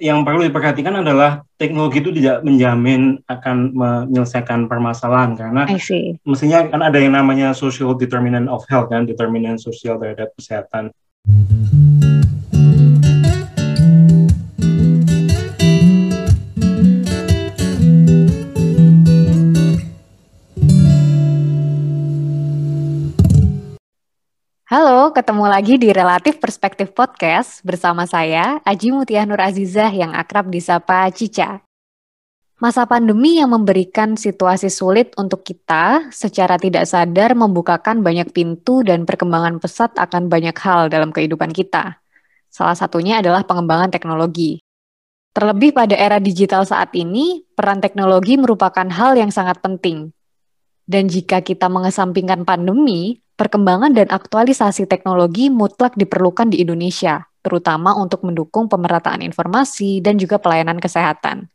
yang perlu diperhatikan adalah teknologi itu tidak menjamin akan menyelesaikan permasalahan karena mestinya kan ada yang namanya social determinant of health kan determinant sosial terhadap kesehatan. Ketemu lagi di Relatif Perspektif Podcast bersama saya, Aji Mutiah Nur Azizah yang akrab disapa Cica. Masa pandemi yang memberikan situasi sulit untuk kita secara tidak sadar membukakan banyak pintu dan perkembangan pesat akan banyak hal dalam kehidupan kita. Salah satunya adalah pengembangan teknologi. Terlebih pada era digital saat ini, peran teknologi merupakan hal yang sangat penting. Dan jika kita mengesampingkan pandemi, perkembangan dan aktualisasi teknologi mutlak diperlukan di Indonesia, terutama untuk mendukung pemerataan informasi dan juga pelayanan kesehatan.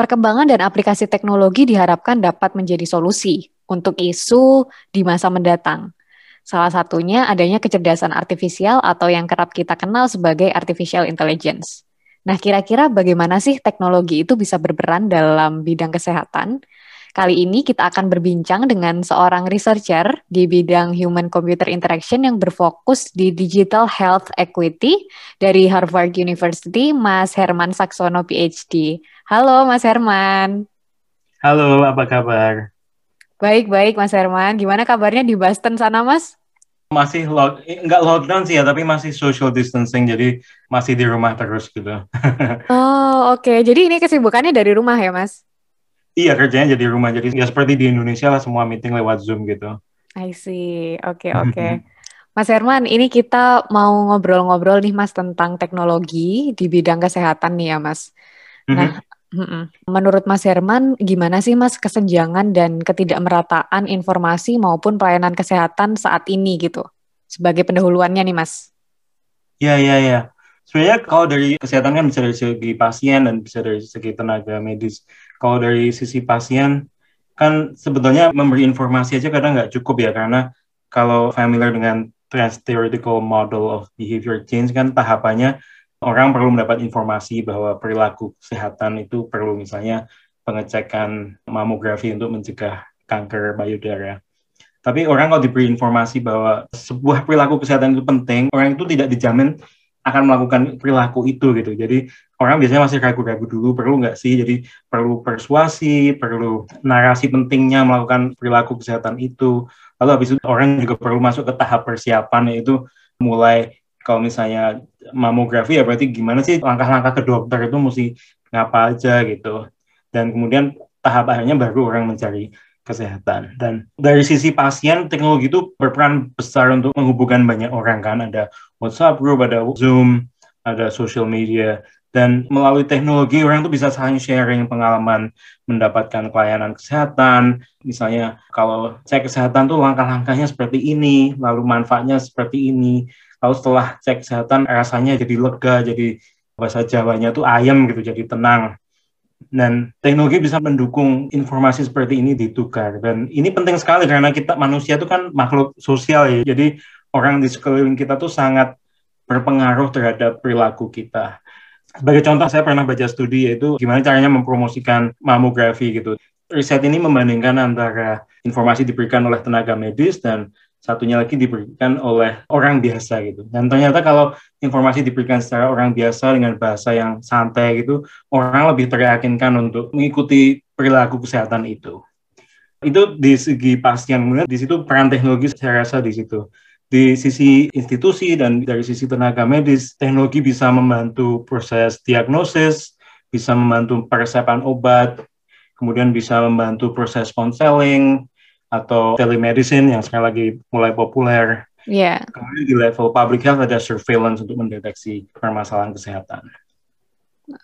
Perkembangan dan aplikasi teknologi diharapkan dapat menjadi solusi untuk isu di masa mendatang. Salah satunya adanya kecerdasan artifisial atau yang kerap kita kenal sebagai artificial intelligence. Nah, kira-kira bagaimana sih teknologi itu bisa berperan dalam bidang kesehatan? Kali ini kita akan berbincang dengan seorang researcher di bidang Human Computer Interaction yang berfokus di Digital Health Equity dari Harvard University, Mas Herman Saksono PhD. Halo Mas Herman. Halo, apa kabar? Baik-baik Mas Herman. Gimana kabarnya di Boston sana Mas? Masih lock, enggak lockdown sih ya, tapi masih social distancing, jadi masih di rumah terus gitu. oh oke, okay. jadi ini kesibukannya dari rumah ya Mas? Iya kerjanya jadi rumah jadi ya seperti di Indonesia lah semua meeting lewat Zoom gitu. I see. Oke okay, oke. Okay. Mas Herman, ini kita mau ngobrol-ngobrol nih Mas tentang teknologi di bidang kesehatan nih ya Mas. Mm-hmm. Nah, mm-mm. menurut Mas Herman gimana sih Mas kesenjangan dan ketidakmerataan informasi maupun pelayanan kesehatan saat ini gitu? Sebagai pendahuluannya nih Mas. Iya iya iya sebenarnya kalau dari kesehatan kan bisa dari segi pasien dan bisa dari segi tenaga medis. Kalau dari sisi pasien kan sebetulnya memberi informasi aja kadang nggak cukup ya karena kalau familiar dengan trans theoretical model of behavior change kan tahapannya orang perlu mendapat informasi bahwa perilaku kesehatan itu perlu misalnya pengecekan mamografi untuk mencegah kanker payudara. Tapi orang kalau diberi informasi bahwa sebuah perilaku kesehatan itu penting, orang itu tidak dijamin akan melakukan perilaku itu gitu. Jadi orang biasanya masih ragu-ragu dulu perlu nggak sih? Jadi perlu persuasi, perlu narasi pentingnya melakukan perilaku kesehatan itu. Lalu habis itu orang juga perlu masuk ke tahap persiapan yaitu mulai kalau misalnya mamografi ya berarti gimana sih langkah-langkah ke dokter itu mesti ngapa aja gitu. Dan kemudian tahap akhirnya baru orang mencari kesehatan. Dan dari sisi pasien, teknologi itu berperan besar untuk menghubungkan banyak orang kan. Ada WhatsApp group, ada Zoom, ada social media. Dan melalui teknologi orang itu bisa saling sharing pengalaman mendapatkan pelayanan kesehatan. Misalnya kalau cek kesehatan tuh langkah-langkahnya seperti ini, lalu manfaatnya seperti ini. Lalu setelah cek kesehatan rasanya jadi lega, jadi bahasa Jawanya tuh ayam gitu, jadi tenang dan teknologi bisa mendukung informasi seperti ini ditukar dan ini penting sekali karena kita manusia itu kan makhluk sosial ya. Jadi orang di sekeliling kita tuh sangat berpengaruh terhadap perilaku kita. Sebagai contoh saya pernah baca studi yaitu gimana caranya mempromosikan mamografi gitu. Riset ini membandingkan antara informasi diberikan oleh tenaga medis dan satunya lagi diberikan oleh orang biasa gitu. Dan ternyata kalau informasi diberikan secara orang biasa dengan bahasa yang santai gitu, orang lebih teryakinkan untuk mengikuti perilaku kesehatan itu. Itu di segi pasien, kemudian di situ peran teknologi saya rasa di situ. Di sisi institusi dan dari sisi tenaga medis, teknologi bisa membantu proses diagnosis, bisa membantu persiapan obat, kemudian bisa membantu proses konseling, atau telemedicine yang sekarang lagi mulai populer. Yeah. Kemudian di level public health ada surveillance untuk mendeteksi permasalahan kesehatan.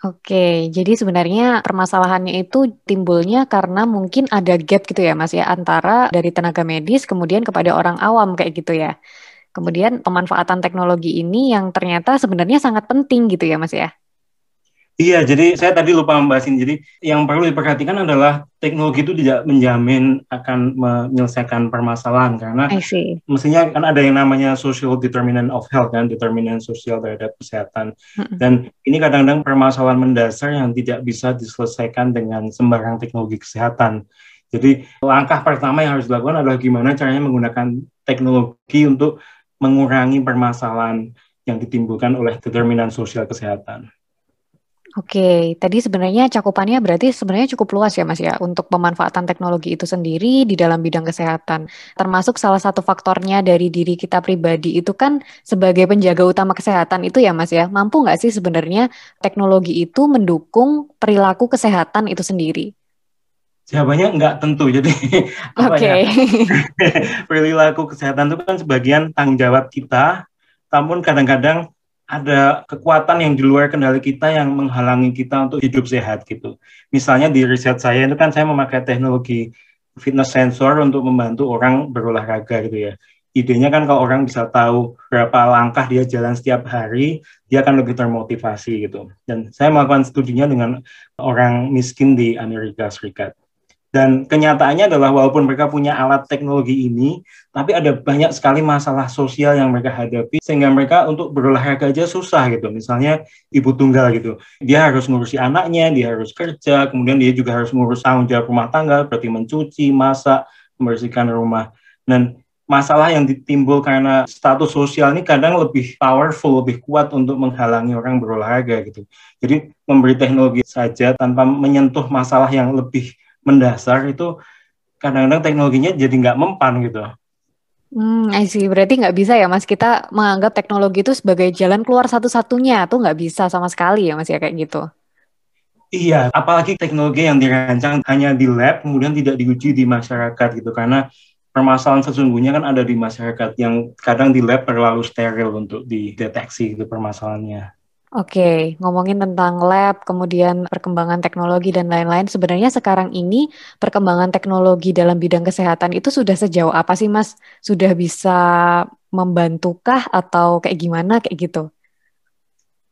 Oke, jadi sebenarnya permasalahannya itu timbulnya karena mungkin ada gap gitu ya Mas ya antara dari tenaga medis kemudian kepada orang awam kayak gitu ya. Kemudian pemanfaatan teknologi ini yang ternyata sebenarnya sangat penting gitu ya Mas ya. Iya, jadi saya tadi lupa membahas ini. Jadi yang perlu diperhatikan adalah teknologi itu tidak menjamin akan menyelesaikan permasalahan karena mestinya kan ada yang namanya social determinant of health kan, determinant sosial terhadap kesehatan. Hmm. Dan ini kadang-kadang permasalahan mendasar yang tidak bisa diselesaikan dengan sembarang teknologi kesehatan. Jadi langkah pertama yang harus dilakukan adalah gimana caranya menggunakan teknologi untuk mengurangi permasalahan yang ditimbulkan oleh determinan sosial kesehatan. Oke, tadi sebenarnya cakupannya berarti sebenarnya cukup luas ya Mas ya untuk pemanfaatan teknologi itu sendiri di dalam bidang kesehatan. Termasuk salah satu faktornya dari diri kita pribadi itu kan sebagai penjaga utama kesehatan itu ya Mas ya. Mampu nggak sih sebenarnya teknologi itu mendukung perilaku kesehatan itu sendiri? Jawabannya nggak tentu. Jadi apa okay. ya? perilaku kesehatan itu kan sebagian tanggung jawab kita, namun kadang-kadang ada kekuatan yang di luar kendali kita yang menghalangi kita untuk hidup sehat gitu. Misalnya di riset saya itu kan saya memakai teknologi fitness sensor untuk membantu orang berolahraga gitu ya. Idenya kan kalau orang bisa tahu berapa langkah dia jalan setiap hari, dia akan lebih termotivasi gitu. Dan saya melakukan studinya dengan orang miskin di Amerika Serikat. Dan kenyataannya adalah walaupun mereka punya alat teknologi ini, tapi ada banyak sekali masalah sosial yang mereka hadapi sehingga mereka untuk berolahraga aja susah gitu. Misalnya ibu tunggal gitu. Dia harus ngurusi anaknya, dia harus kerja, kemudian dia juga harus ngurus tanggung jawab rumah tangga, berarti mencuci, masak, membersihkan rumah. Dan masalah yang ditimbul karena status sosial ini kadang lebih powerful, lebih kuat untuk menghalangi orang berolahraga gitu. Jadi memberi teknologi saja tanpa menyentuh masalah yang lebih mendasar itu kadang-kadang teknologinya jadi nggak mempan gitu. Hmm, I see. Berarti nggak bisa ya mas, kita menganggap teknologi itu sebagai jalan keluar satu-satunya, tuh nggak bisa sama sekali ya mas ya kayak gitu. Iya, apalagi teknologi yang dirancang hanya di lab, kemudian tidak diuji di masyarakat gitu, karena permasalahan sesungguhnya kan ada di masyarakat yang kadang di lab terlalu steril untuk dideteksi itu permasalahannya. Oke, ngomongin tentang lab, kemudian perkembangan teknologi dan lain-lain, sebenarnya sekarang ini perkembangan teknologi dalam bidang kesehatan itu sudah sejauh apa sih, Mas? Sudah bisa membantukah atau kayak gimana kayak gitu?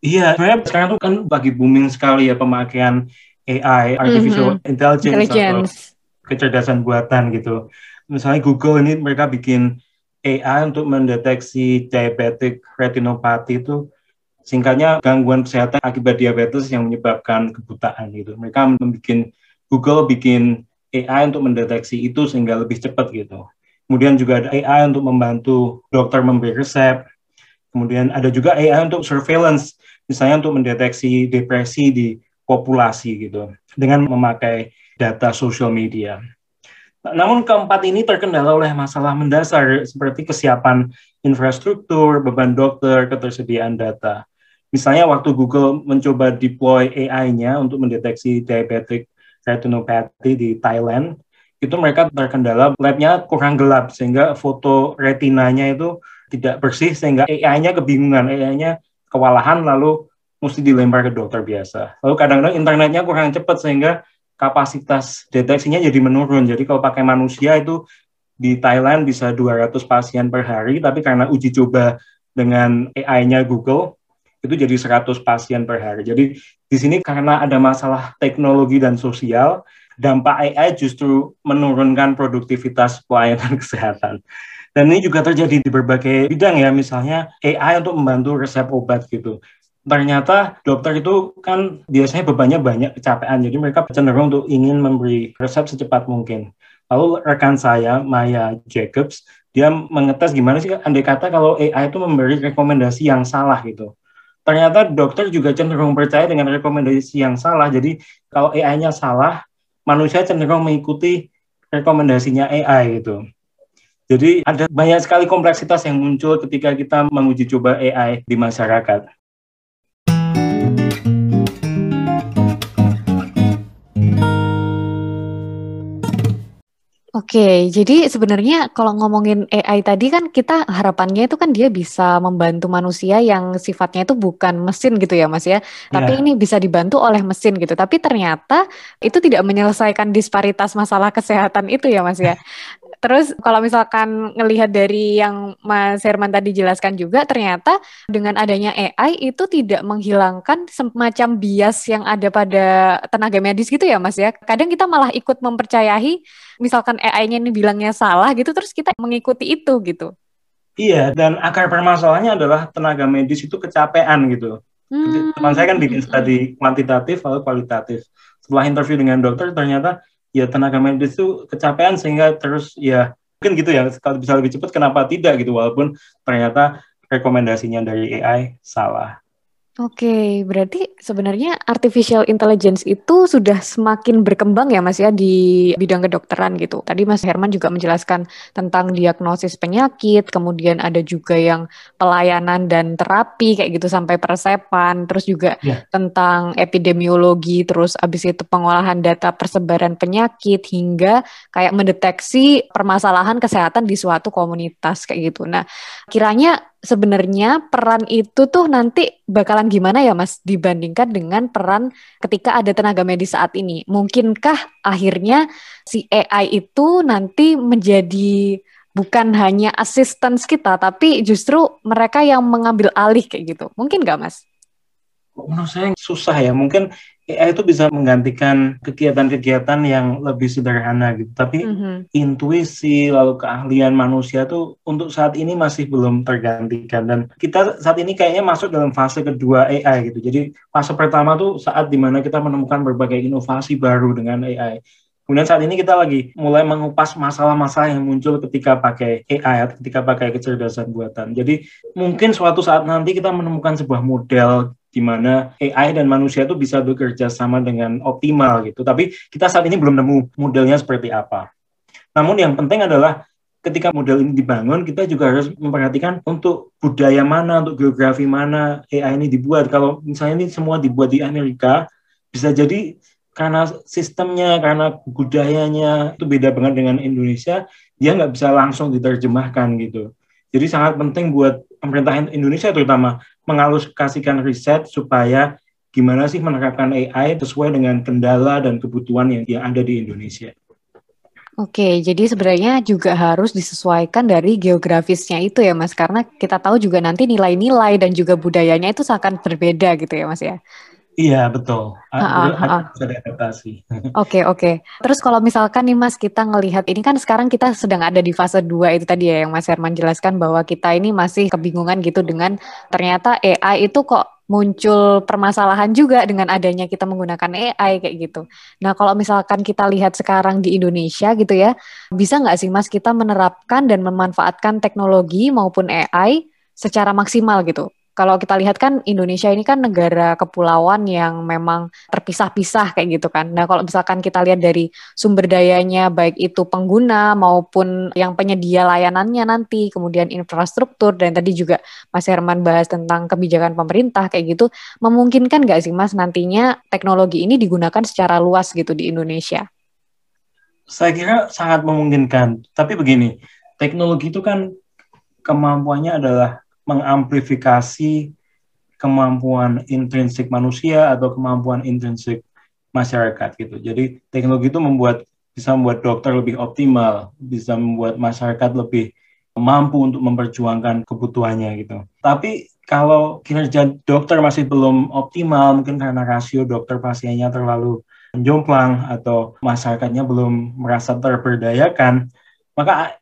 Iya, sebenarnya sekarang tuh kan bagi booming sekali ya pemakaian AI, artificial mm-hmm. intelligence, intelligence atau kecerdasan buatan gitu. Misalnya Google ini mereka bikin AI untuk mendeteksi diabetic retinopathy itu Singkatnya gangguan kesehatan akibat diabetes yang menyebabkan kebutaan gitu. Mereka membuat Google bikin AI untuk mendeteksi itu sehingga lebih cepat gitu. Kemudian juga ada AI untuk membantu dokter memberi resep. Kemudian ada juga AI untuk surveillance, misalnya untuk mendeteksi depresi di populasi gitu dengan memakai data social media. Namun keempat ini terkendala oleh masalah mendasar seperti kesiapan infrastruktur, beban dokter, ketersediaan data. Misalnya waktu Google mencoba deploy AI-nya untuk mendeteksi diabetic retinopathy di Thailand, itu mereka terkendala labnya kurang gelap sehingga foto retinanya itu tidak bersih sehingga AI-nya kebingungan, AI-nya kewalahan lalu mesti dilempar ke dokter biasa. Lalu kadang-kadang internetnya kurang cepat sehingga kapasitas deteksinya jadi menurun. Jadi kalau pakai manusia itu di Thailand bisa 200 pasien per hari, tapi karena uji coba dengan AI-nya Google, itu jadi 100 pasien per hari. Jadi di sini karena ada masalah teknologi dan sosial, dampak AI justru menurunkan produktivitas pelayanan kesehatan. Dan ini juga terjadi di berbagai bidang ya, misalnya AI untuk membantu resep obat gitu. Ternyata dokter itu kan biasanya bebannya banyak kecapean, jadi mereka cenderung untuk ingin memberi resep secepat mungkin. Lalu rekan saya, Maya Jacobs, dia mengetes gimana sih andai kata kalau AI itu memberi rekomendasi yang salah gitu ternyata dokter juga cenderung percaya dengan rekomendasi yang salah. Jadi kalau AI-nya salah, manusia cenderung mengikuti rekomendasinya AI gitu. Jadi ada banyak sekali kompleksitas yang muncul ketika kita menguji coba AI di masyarakat. Oke, jadi sebenarnya kalau ngomongin AI tadi kan kita harapannya itu kan dia bisa membantu manusia yang sifatnya itu bukan mesin gitu ya Mas ya. Tapi iya. ini bisa dibantu oleh mesin gitu. Tapi ternyata itu tidak menyelesaikan disparitas masalah kesehatan itu ya Mas ya. Terus kalau misalkan ngelihat dari yang Mas Herman tadi jelaskan juga, ternyata dengan adanya AI itu tidak menghilangkan semacam bias yang ada pada tenaga medis gitu ya Mas ya. Kadang kita malah ikut mempercayai misalkan AI-nya ini bilangnya salah gitu, terus kita mengikuti itu gitu. Iya, dan akar permasalahannya adalah tenaga medis itu kecapean gitu. Hmm. Teman saya kan bikin studi kuantitatif lalu kualitatif. Setelah interview dengan dokter ternyata ya tenaga medis itu kecapean sehingga terus ya mungkin gitu ya kalau bisa lebih cepat kenapa tidak gitu walaupun ternyata rekomendasinya dari AI salah. Oke, berarti sebenarnya artificial intelligence itu sudah semakin berkembang ya Mas ya di bidang kedokteran gitu. Tadi Mas Herman juga menjelaskan tentang diagnosis penyakit, kemudian ada juga yang pelayanan dan terapi kayak gitu sampai persepan, terus juga yeah. tentang epidemiologi, terus abis itu pengolahan data persebaran penyakit hingga kayak mendeteksi permasalahan kesehatan di suatu komunitas kayak gitu. Nah, kiranya sebenarnya peran itu tuh nanti bakalan gimana ya Mas dibandingkan dengan peran ketika ada tenaga medis saat ini? Mungkinkah akhirnya si AI itu nanti menjadi bukan hanya assistance kita tapi justru mereka yang mengambil alih kayak gitu. Mungkin nggak Mas? Menurut saya susah ya. Mungkin AI itu bisa menggantikan kegiatan-kegiatan yang lebih sederhana gitu. Tapi mm-hmm. intuisi lalu keahlian manusia tuh untuk saat ini masih belum tergantikan dan kita saat ini kayaknya masuk dalam fase kedua AI gitu. Jadi fase pertama tuh saat di mana kita menemukan berbagai inovasi baru dengan AI. Kemudian saat ini kita lagi mulai mengupas masalah-masalah yang muncul ketika pakai AI atau ketika pakai kecerdasan buatan. Jadi mungkin suatu saat nanti kita menemukan sebuah model di mana AI dan manusia itu bisa bekerja sama dengan optimal gitu. Tapi kita saat ini belum nemu modelnya seperti apa. Namun yang penting adalah ketika model ini dibangun, kita juga harus memperhatikan untuk budaya mana, untuk geografi mana AI ini dibuat. Kalau misalnya ini semua dibuat di Amerika, bisa jadi karena sistemnya, karena budayanya itu beda banget dengan Indonesia, dia nggak bisa langsung diterjemahkan gitu. Jadi sangat penting buat pemerintah Indonesia terutama mengaluskasikan riset supaya gimana sih menerapkan AI sesuai dengan kendala dan kebutuhan yang ada di Indonesia. Oke, jadi sebenarnya juga harus disesuaikan dari geografisnya itu ya Mas, karena kita tahu juga nanti nilai-nilai dan juga budayanya itu akan berbeda gitu ya Mas ya. Iya betul, ada adaptasi. Oke oke. Terus kalau misalkan nih Mas kita ngelihat ini kan sekarang kita sedang ada di fase 2 itu tadi ya yang Mas Herman jelaskan bahwa kita ini masih kebingungan gitu dengan ternyata AI itu kok muncul permasalahan juga dengan adanya kita menggunakan AI kayak gitu. Nah kalau misalkan kita lihat sekarang di Indonesia gitu ya, bisa nggak sih Mas kita menerapkan dan memanfaatkan teknologi maupun AI secara maksimal gitu? Kalau kita lihat kan Indonesia ini kan negara kepulauan yang memang terpisah-pisah kayak gitu kan. Nah, kalau misalkan kita lihat dari sumber dayanya baik itu pengguna maupun yang penyedia layanannya nanti, kemudian infrastruktur dan tadi juga Mas Herman bahas tentang kebijakan pemerintah kayak gitu, memungkinkan nggak sih Mas nantinya teknologi ini digunakan secara luas gitu di Indonesia? Saya kira sangat memungkinkan. Tapi begini, teknologi itu kan kemampuannya adalah mengamplifikasi kemampuan intrinsik manusia atau kemampuan intrinsik masyarakat gitu. Jadi teknologi itu membuat bisa membuat dokter lebih optimal, bisa membuat masyarakat lebih mampu untuk memperjuangkan kebutuhannya gitu. Tapi kalau kinerja dokter masih belum optimal, mungkin karena rasio dokter pasiennya terlalu menjomplang atau masyarakatnya belum merasa terberdayakan, maka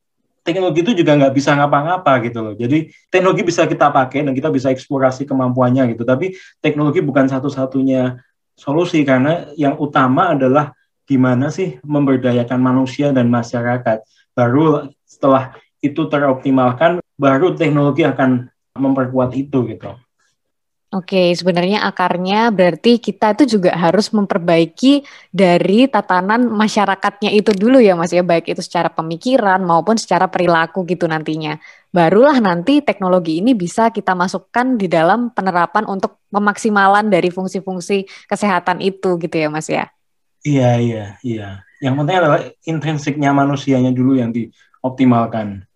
teknologi itu juga nggak bisa ngapa-ngapa gitu loh. Jadi teknologi bisa kita pakai dan kita bisa eksplorasi kemampuannya gitu. Tapi teknologi bukan satu-satunya solusi karena yang utama adalah gimana sih memberdayakan manusia dan masyarakat. Baru setelah itu teroptimalkan, baru teknologi akan memperkuat itu gitu. Oke, sebenarnya akarnya berarti kita itu juga harus memperbaiki dari tatanan masyarakatnya itu dulu ya Mas ya, baik itu secara pemikiran maupun secara perilaku gitu nantinya. Barulah nanti teknologi ini bisa kita masukkan di dalam penerapan untuk pemaksimalan dari fungsi-fungsi kesehatan itu gitu ya Mas ya. Iya, iya, iya. Yang penting adalah intrinsiknya manusianya dulu yang dioptimalkan.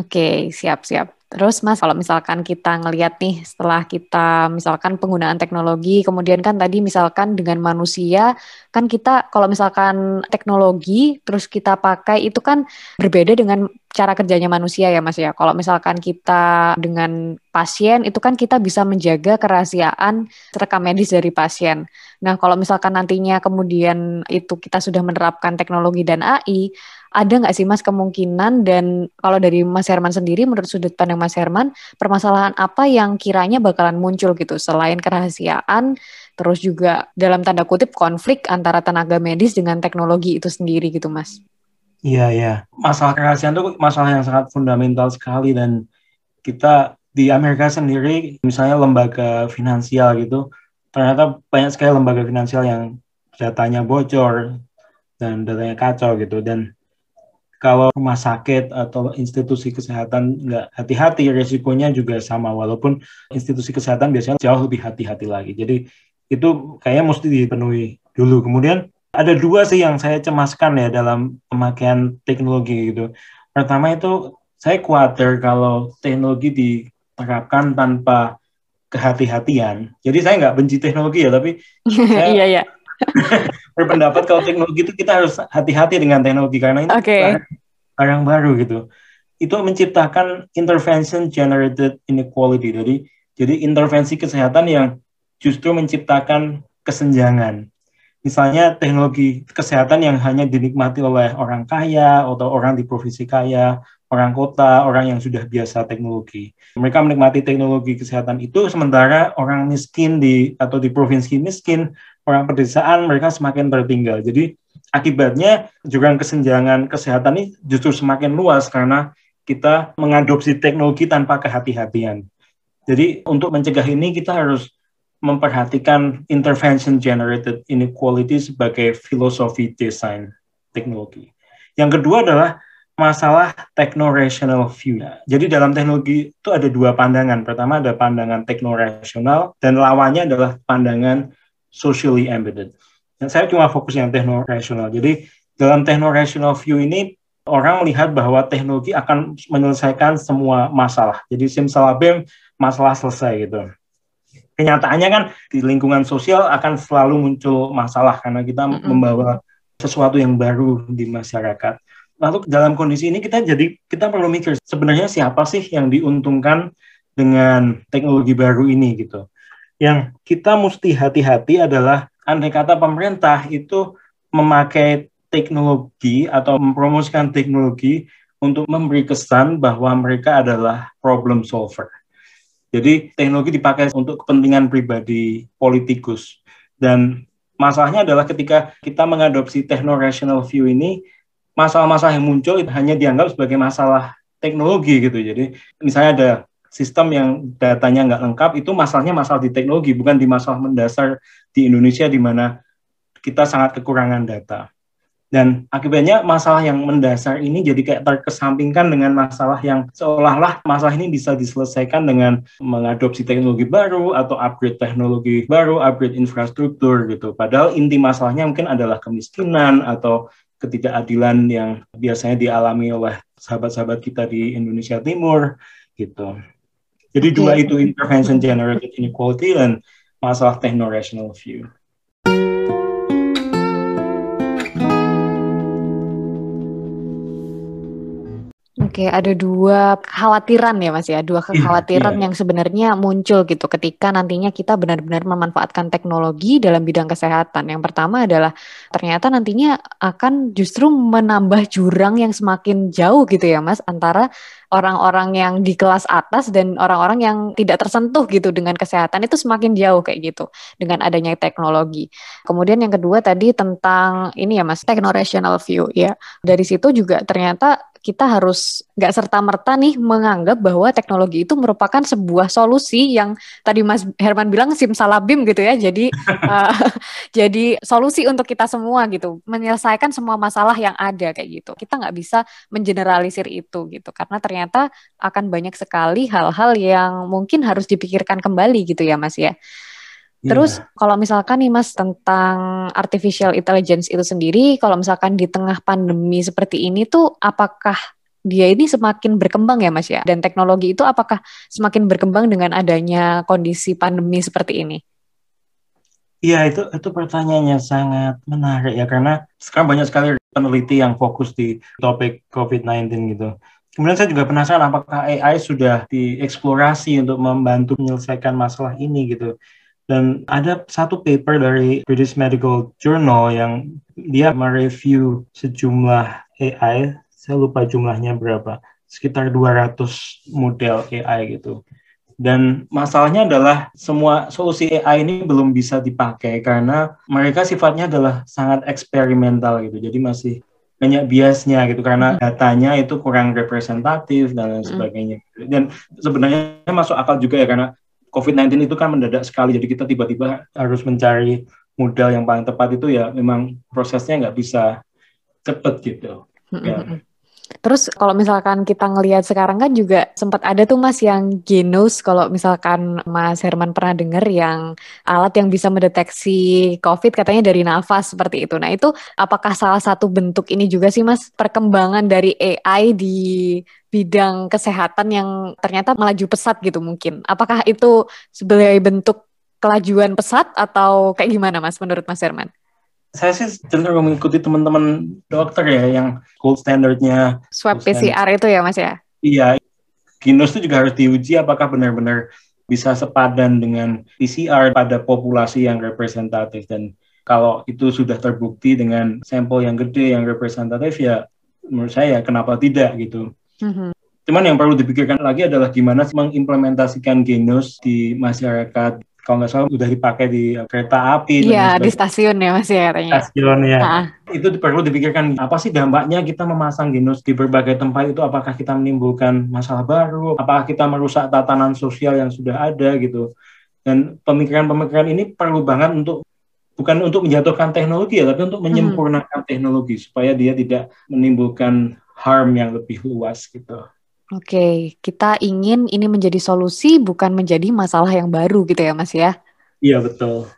Oke, siap-siap. Terus Mas, kalau misalkan kita ngelihat nih setelah kita misalkan penggunaan teknologi, kemudian kan tadi misalkan dengan manusia, kan kita kalau misalkan teknologi terus kita pakai itu kan berbeda dengan cara kerjanya manusia ya Mas ya. Kalau misalkan kita dengan pasien itu kan kita bisa menjaga kerahasiaan rekam medis dari pasien. Nah, kalau misalkan nantinya kemudian itu kita sudah menerapkan teknologi dan AI, ada nggak sih Mas kemungkinan dan kalau dari Mas Herman sendiri menurut sudut pandang Mas Herman permasalahan apa yang kiranya bakalan muncul gitu? Selain kerahasiaan terus juga dalam tanda kutip konflik antara tenaga medis dengan teknologi itu sendiri gitu Mas. Iya ya masalah kerahasiaan itu masalah yang sangat fundamental sekali dan kita di Amerika sendiri misalnya lembaga finansial gitu ternyata banyak sekali lembaga finansial yang datanya bocor dan datanya kacau gitu. Dan kalau rumah sakit atau institusi kesehatan nggak hati-hati, resikonya juga sama. Walaupun institusi kesehatan biasanya jauh lebih hati-hati lagi. Jadi itu kayaknya mesti dipenuhi dulu. Kemudian ada dua sih yang saya cemaskan ya dalam pemakaian teknologi gitu. Pertama itu saya khawatir kalau teknologi diterapkan tanpa kehati-hatian. Jadi saya nggak benci teknologi ya, tapi saya iya, iya. berpendapat kalau teknologi itu kita harus hati-hati dengan teknologi karena ini okay. barang baru gitu. Itu menciptakan intervention generated inequality. Jadi jadi intervensi kesehatan yang justru menciptakan kesenjangan. Misalnya teknologi kesehatan yang hanya dinikmati oleh orang kaya atau orang di provinsi kaya, orang kota, orang yang sudah biasa teknologi. Mereka menikmati teknologi kesehatan itu sementara orang miskin di atau di provinsi miskin orang pedesaan mereka semakin tertinggal. Jadi akibatnya jurang kesenjangan kesehatan ini justru semakin luas karena kita mengadopsi teknologi tanpa kehati-hatian. Jadi untuk mencegah ini kita harus memperhatikan intervention generated inequality sebagai filosofi desain teknologi. Yang kedua adalah masalah techno-rational view. Jadi dalam teknologi itu ada dua pandangan. Pertama ada pandangan tekno-rasional dan lawannya adalah pandangan socially embedded. Dan saya cuma fokus yang techno-rational. Jadi dalam techno-rational view ini orang melihat bahwa teknologi akan menyelesaikan semua masalah. Jadi simsalabim masalah selesai gitu. Kenyataannya kan di lingkungan sosial akan selalu muncul masalah karena kita mm -hmm. membawa sesuatu yang baru di masyarakat. Lalu dalam kondisi ini kita jadi kita perlu mikir sebenarnya siapa sih yang diuntungkan dengan teknologi baru ini gitu yang kita mesti hati-hati adalah andai kata pemerintah itu memakai teknologi atau mempromosikan teknologi untuk memberi kesan bahwa mereka adalah problem solver. Jadi teknologi dipakai untuk kepentingan pribadi politikus. Dan masalahnya adalah ketika kita mengadopsi techno-rational view ini, masalah-masalah yang muncul hanya dianggap sebagai masalah teknologi gitu. Jadi misalnya ada sistem yang datanya nggak lengkap itu masalahnya masalah di teknologi bukan di masalah mendasar di Indonesia di mana kita sangat kekurangan data dan akibatnya masalah yang mendasar ini jadi kayak terkesampingkan dengan masalah yang seolah-olah masalah ini bisa diselesaikan dengan mengadopsi teknologi baru atau upgrade teknologi baru, upgrade infrastruktur gitu. Padahal inti masalahnya mungkin adalah kemiskinan atau ketidakadilan yang biasanya dialami oleh sahabat-sahabat kita di Indonesia Timur gitu. Jadi okay. dua itu intervention generated inequality dan masalah techno-rational view. Oke, ada dua kekhawatiran ya Mas ya, dua iya, kekhawatiran yeah, yeah. yang sebenarnya muncul gitu ketika nantinya kita benar-benar memanfaatkan teknologi dalam bidang kesehatan. Yang pertama adalah ternyata nantinya akan justru menambah jurang yang semakin jauh gitu ya Mas antara orang-orang yang di kelas atas dan orang-orang yang tidak tersentuh gitu dengan kesehatan itu semakin jauh kayak gitu dengan adanya teknologi. Kemudian yang kedua tadi tentang ini ya Mas, techno rational view ya. Dari situ juga ternyata kita harus nggak serta merta nih menganggap bahwa teknologi itu merupakan sebuah solusi yang tadi Mas Herman bilang simsalabim gitu ya. Jadi uh, jadi solusi untuk kita semua gitu, menyelesaikan semua masalah yang ada kayak gitu. Kita nggak bisa mengeneralisir itu gitu, karena ternyata akan banyak sekali hal-hal yang mungkin harus dipikirkan kembali gitu ya Mas ya. Terus yeah. kalau misalkan nih Mas tentang artificial intelligence itu sendiri, kalau misalkan di tengah pandemi seperti ini tuh apakah dia ini semakin berkembang ya Mas ya. Dan teknologi itu apakah semakin berkembang dengan adanya kondisi pandemi seperti ini? Iya itu itu pertanyaannya sangat menarik ya karena sekarang banyak sekali peneliti yang fokus di topik COVID-19 gitu. Kemudian saya juga penasaran apakah AI sudah dieksplorasi untuk membantu menyelesaikan masalah ini gitu. Dan ada satu paper dari British Medical Journal yang dia mereview sejumlah AI, saya lupa jumlahnya berapa, sekitar 200 model AI gitu. Dan masalahnya adalah semua solusi AI ini belum bisa dipakai karena mereka sifatnya adalah sangat eksperimental gitu. Jadi masih banyak biasnya gitu karena hmm. datanya itu kurang representatif dan lain hmm. sebagainya. Dan sebenarnya masuk akal juga ya karena COVID-19 itu kan mendadak sekali, jadi kita tiba-tiba harus mencari modal yang paling tepat itu ya memang prosesnya nggak bisa cepet gitu. Ya. Terus kalau misalkan kita ngelihat sekarang kan juga sempat ada tuh Mas yang Genos kalau misalkan Mas Herman pernah dengar yang alat yang bisa mendeteksi COVID katanya dari nafas seperti itu. Nah itu apakah salah satu bentuk ini juga sih Mas perkembangan dari AI di bidang kesehatan yang ternyata melaju pesat gitu mungkin. Apakah itu sebagai bentuk kelajuan pesat atau kayak gimana Mas menurut Mas Herman? Saya sih cenderung mengikuti teman-teman dokter ya yang gold standardnya. Swab PCR itu ya mas ya? Iya. Ginos itu juga harus diuji apakah benar-benar bisa sepadan dengan PCR pada populasi yang representatif. Dan kalau itu sudah terbukti dengan sampel yang gede yang representatif ya menurut saya kenapa tidak gitu. Mm-hmm. cuman yang perlu dipikirkan lagi adalah gimana mengimplementasikan genos di masyarakat kalau nggak salah udah dipakai di kereta api. Iya, di stasiun ya Mas ya katanya. Stasiun ya. Nah. Itu perlu dipikirkan apa sih dampaknya kita memasang genus di berbagai tempat itu apakah kita menimbulkan masalah baru, apakah kita merusak tatanan sosial yang sudah ada gitu. Dan pemikiran-pemikiran ini perlu banget untuk bukan untuk menjatuhkan teknologi ya, tapi untuk hmm. menyempurnakan hmm. teknologi supaya dia tidak menimbulkan harm yang lebih luas gitu. Oke, kita ingin ini menjadi solusi bukan menjadi masalah yang baru gitu ya Mas ya? Iya betul.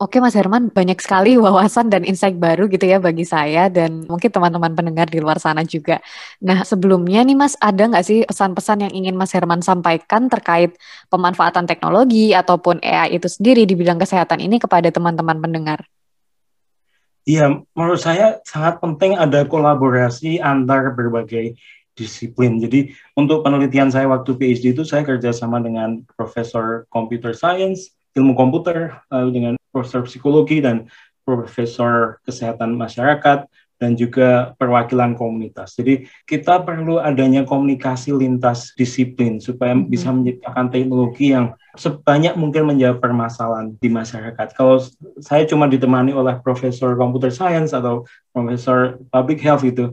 Oke Mas Herman, banyak sekali wawasan dan insight baru gitu ya bagi saya dan mungkin teman-teman pendengar di luar sana juga. Nah sebelumnya nih Mas, ada nggak sih pesan-pesan yang ingin Mas Herman sampaikan terkait pemanfaatan teknologi ataupun AI itu sendiri di bidang kesehatan ini kepada teman-teman pendengar? Iya, menurut saya sangat penting ada kolaborasi antar berbagai disiplin. Jadi untuk penelitian saya waktu PhD itu saya kerjasama dengan profesor computer science, ilmu komputer, lalu dengan profesor psikologi dan profesor kesehatan masyarakat dan juga perwakilan komunitas. Jadi kita perlu adanya komunikasi lintas disiplin supaya mm-hmm. bisa menciptakan teknologi yang sebanyak mungkin menjawab permasalahan di masyarakat. Kalau saya cuma ditemani oleh profesor computer science atau profesor public health itu,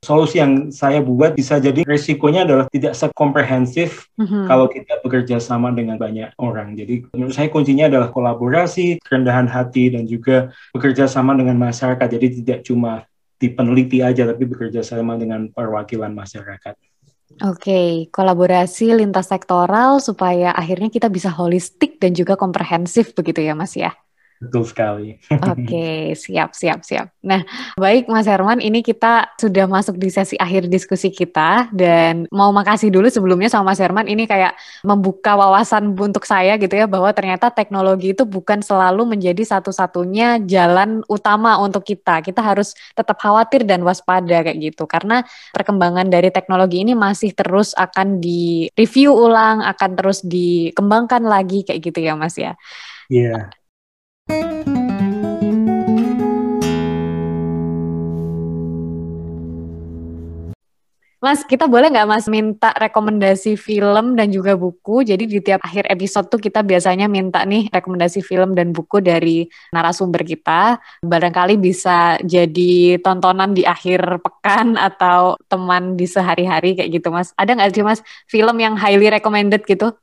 solusi yang saya buat bisa jadi resikonya adalah tidak sekomprehensif mm-hmm. kalau kita bekerja sama dengan banyak orang. Jadi menurut saya kuncinya adalah kolaborasi, kerendahan hati, dan juga bekerja sama dengan masyarakat. Jadi tidak cuma di peneliti aja, tapi bekerja sama dengan perwakilan masyarakat. Oke, okay. kolaborasi lintas sektoral supaya akhirnya kita bisa holistik dan juga komprehensif begitu ya Mas ya? Betul sekali. Oke, okay, siap, siap, siap. Nah, baik Mas Herman, ini kita sudah masuk di sesi akhir diskusi kita dan mau makasih dulu sebelumnya sama Mas Herman ini kayak membuka wawasan untuk saya gitu ya bahwa ternyata teknologi itu bukan selalu menjadi satu-satunya jalan utama untuk kita. Kita harus tetap khawatir dan waspada kayak gitu karena perkembangan dari teknologi ini masih terus akan di review ulang, akan terus dikembangkan lagi kayak gitu ya Mas ya. Iya. Yeah. Mas, kita boleh nggak Mas minta rekomendasi film dan juga buku? Jadi di tiap akhir episode tuh kita biasanya minta nih rekomendasi film dan buku dari narasumber kita. Barangkali bisa jadi tontonan di akhir pekan atau teman di sehari-hari kayak gitu Mas. Ada nggak sih Mas film yang highly recommended gitu?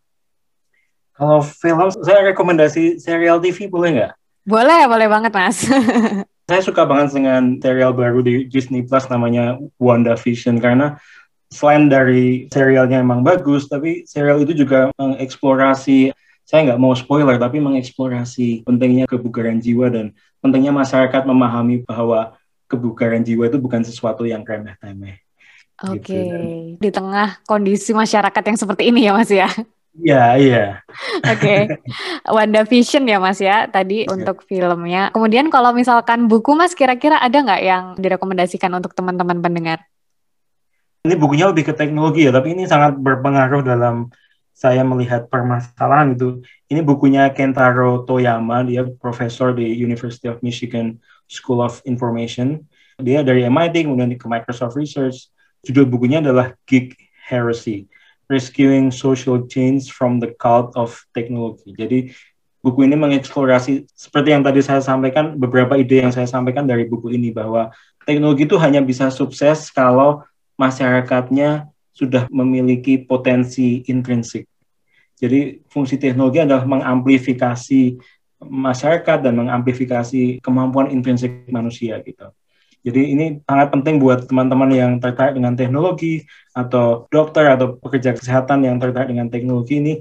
Kalau film, saya rekomendasi serial TV boleh nggak? Boleh, boleh banget Mas. Saya suka banget dengan serial baru di Disney Plus namanya WandaVision karena selain dari serialnya emang bagus, tapi serial itu juga mengeksplorasi saya nggak mau spoiler tapi mengeksplorasi pentingnya kebugaran jiwa dan pentingnya masyarakat memahami bahwa kebugaran jiwa itu bukan sesuatu yang remeh-temeh. Oke, okay. gitu. di tengah kondisi masyarakat yang seperti ini ya Mas ya. Iya, iya. Oke. Okay. Vision ya Mas ya tadi yeah. untuk filmnya. Kemudian kalau misalkan buku Mas kira-kira ada nggak yang direkomendasikan untuk teman-teman pendengar? Ini bukunya lebih ke teknologi ya, tapi ini sangat berpengaruh dalam saya melihat permasalahan itu. Ini bukunya Kentaro Toyama, dia profesor di University of Michigan School of Information. Dia dari MIT, kemudian ke Microsoft Research Judul bukunya adalah Geek Heresy, Rescuing Social Change from the Cult of Technology. Jadi buku ini mengeksplorasi seperti yang tadi saya sampaikan, beberapa ide yang saya sampaikan dari buku ini bahwa teknologi itu hanya bisa sukses kalau masyarakatnya sudah memiliki potensi intrinsik. Jadi fungsi teknologi adalah mengamplifikasi masyarakat dan mengamplifikasi kemampuan intrinsik manusia gitu. Jadi ini sangat penting buat teman-teman yang tertarik dengan teknologi atau dokter atau pekerja kesehatan yang tertarik dengan teknologi ini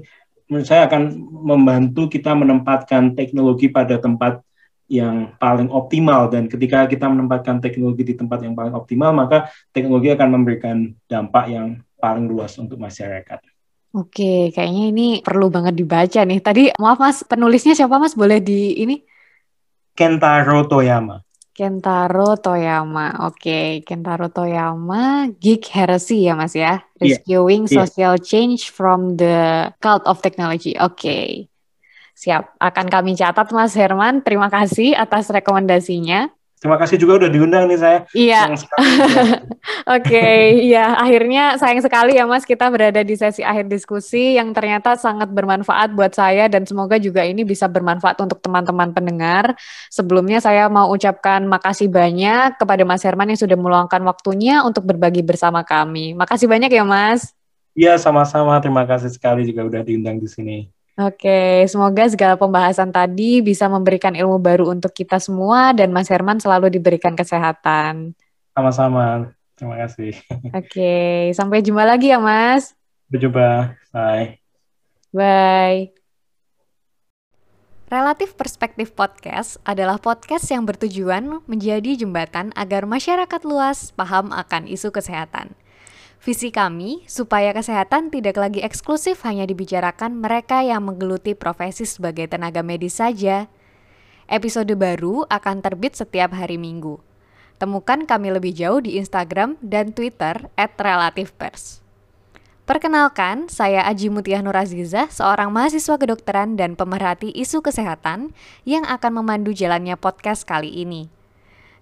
menurut saya akan membantu kita menempatkan teknologi pada tempat yang paling optimal dan ketika kita menempatkan teknologi di tempat yang paling optimal maka teknologi akan memberikan dampak yang paling luas untuk masyarakat. Oke, kayaknya ini perlu banget dibaca nih. Tadi maaf Mas, penulisnya siapa Mas? Boleh di ini? Kentaro Toyama. Kentaro Toyama. Oke, okay. Kentaro Toyama, Geek Heresy ya Mas ya. Iya. Rescuing yeah. Social yeah. Change from the Cult of Technology. Oke. Okay. Siap. Akan kami catat Mas Herman. Terima kasih atas rekomendasinya. Terima kasih juga udah diundang nih saya. Iya. Oke, iya. Akhirnya sayang sekali ya Mas kita berada di sesi akhir diskusi yang ternyata sangat bermanfaat buat saya dan semoga juga ini bisa bermanfaat untuk teman-teman pendengar. Sebelumnya saya mau ucapkan makasih banyak kepada Mas Herman yang sudah meluangkan waktunya untuk berbagi bersama kami. Makasih banyak ya Mas. Iya, sama-sama. Terima kasih sekali juga udah diundang di sini. Oke, semoga segala pembahasan tadi bisa memberikan ilmu baru untuk kita semua dan Mas Herman selalu diberikan kesehatan. Sama-sama, terima kasih. Oke, sampai jumpa lagi ya Mas. Sampai jumpa, bye. Bye. Relatif Perspektif Podcast adalah podcast yang bertujuan menjadi jembatan agar masyarakat luas paham akan isu kesehatan. Visi kami supaya kesehatan tidak lagi eksklusif hanya dibicarakan mereka yang menggeluti profesi sebagai tenaga medis saja. Episode baru akan terbit setiap hari Minggu. Temukan kami lebih jauh di Instagram dan Twitter @relativepers. Perkenalkan, saya Aji Mutiah Nurazizah, seorang mahasiswa kedokteran dan pemerhati isu kesehatan yang akan memandu jalannya podcast kali ini.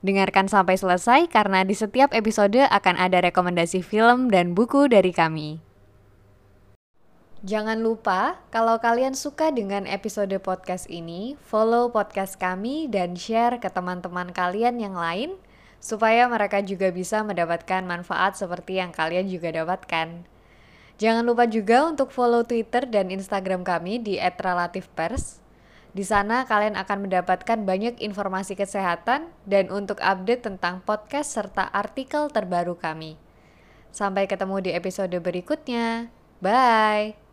Dengarkan sampai selesai karena di setiap episode akan ada rekomendasi film dan buku dari kami. Jangan lupa, kalau kalian suka dengan episode podcast ini, follow podcast kami dan share ke teman-teman kalian yang lain, supaya mereka juga bisa mendapatkan manfaat seperti yang kalian juga dapatkan. Jangan lupa juga untuk follow Twitter dan Instagram kami di @relativepers di sana kalian akan mendapatkan banyak informasi kesehatan dan untuk update tentang podcast serta artikel terbaru kami. Sampai ketemu di episode berikutnya. Bye.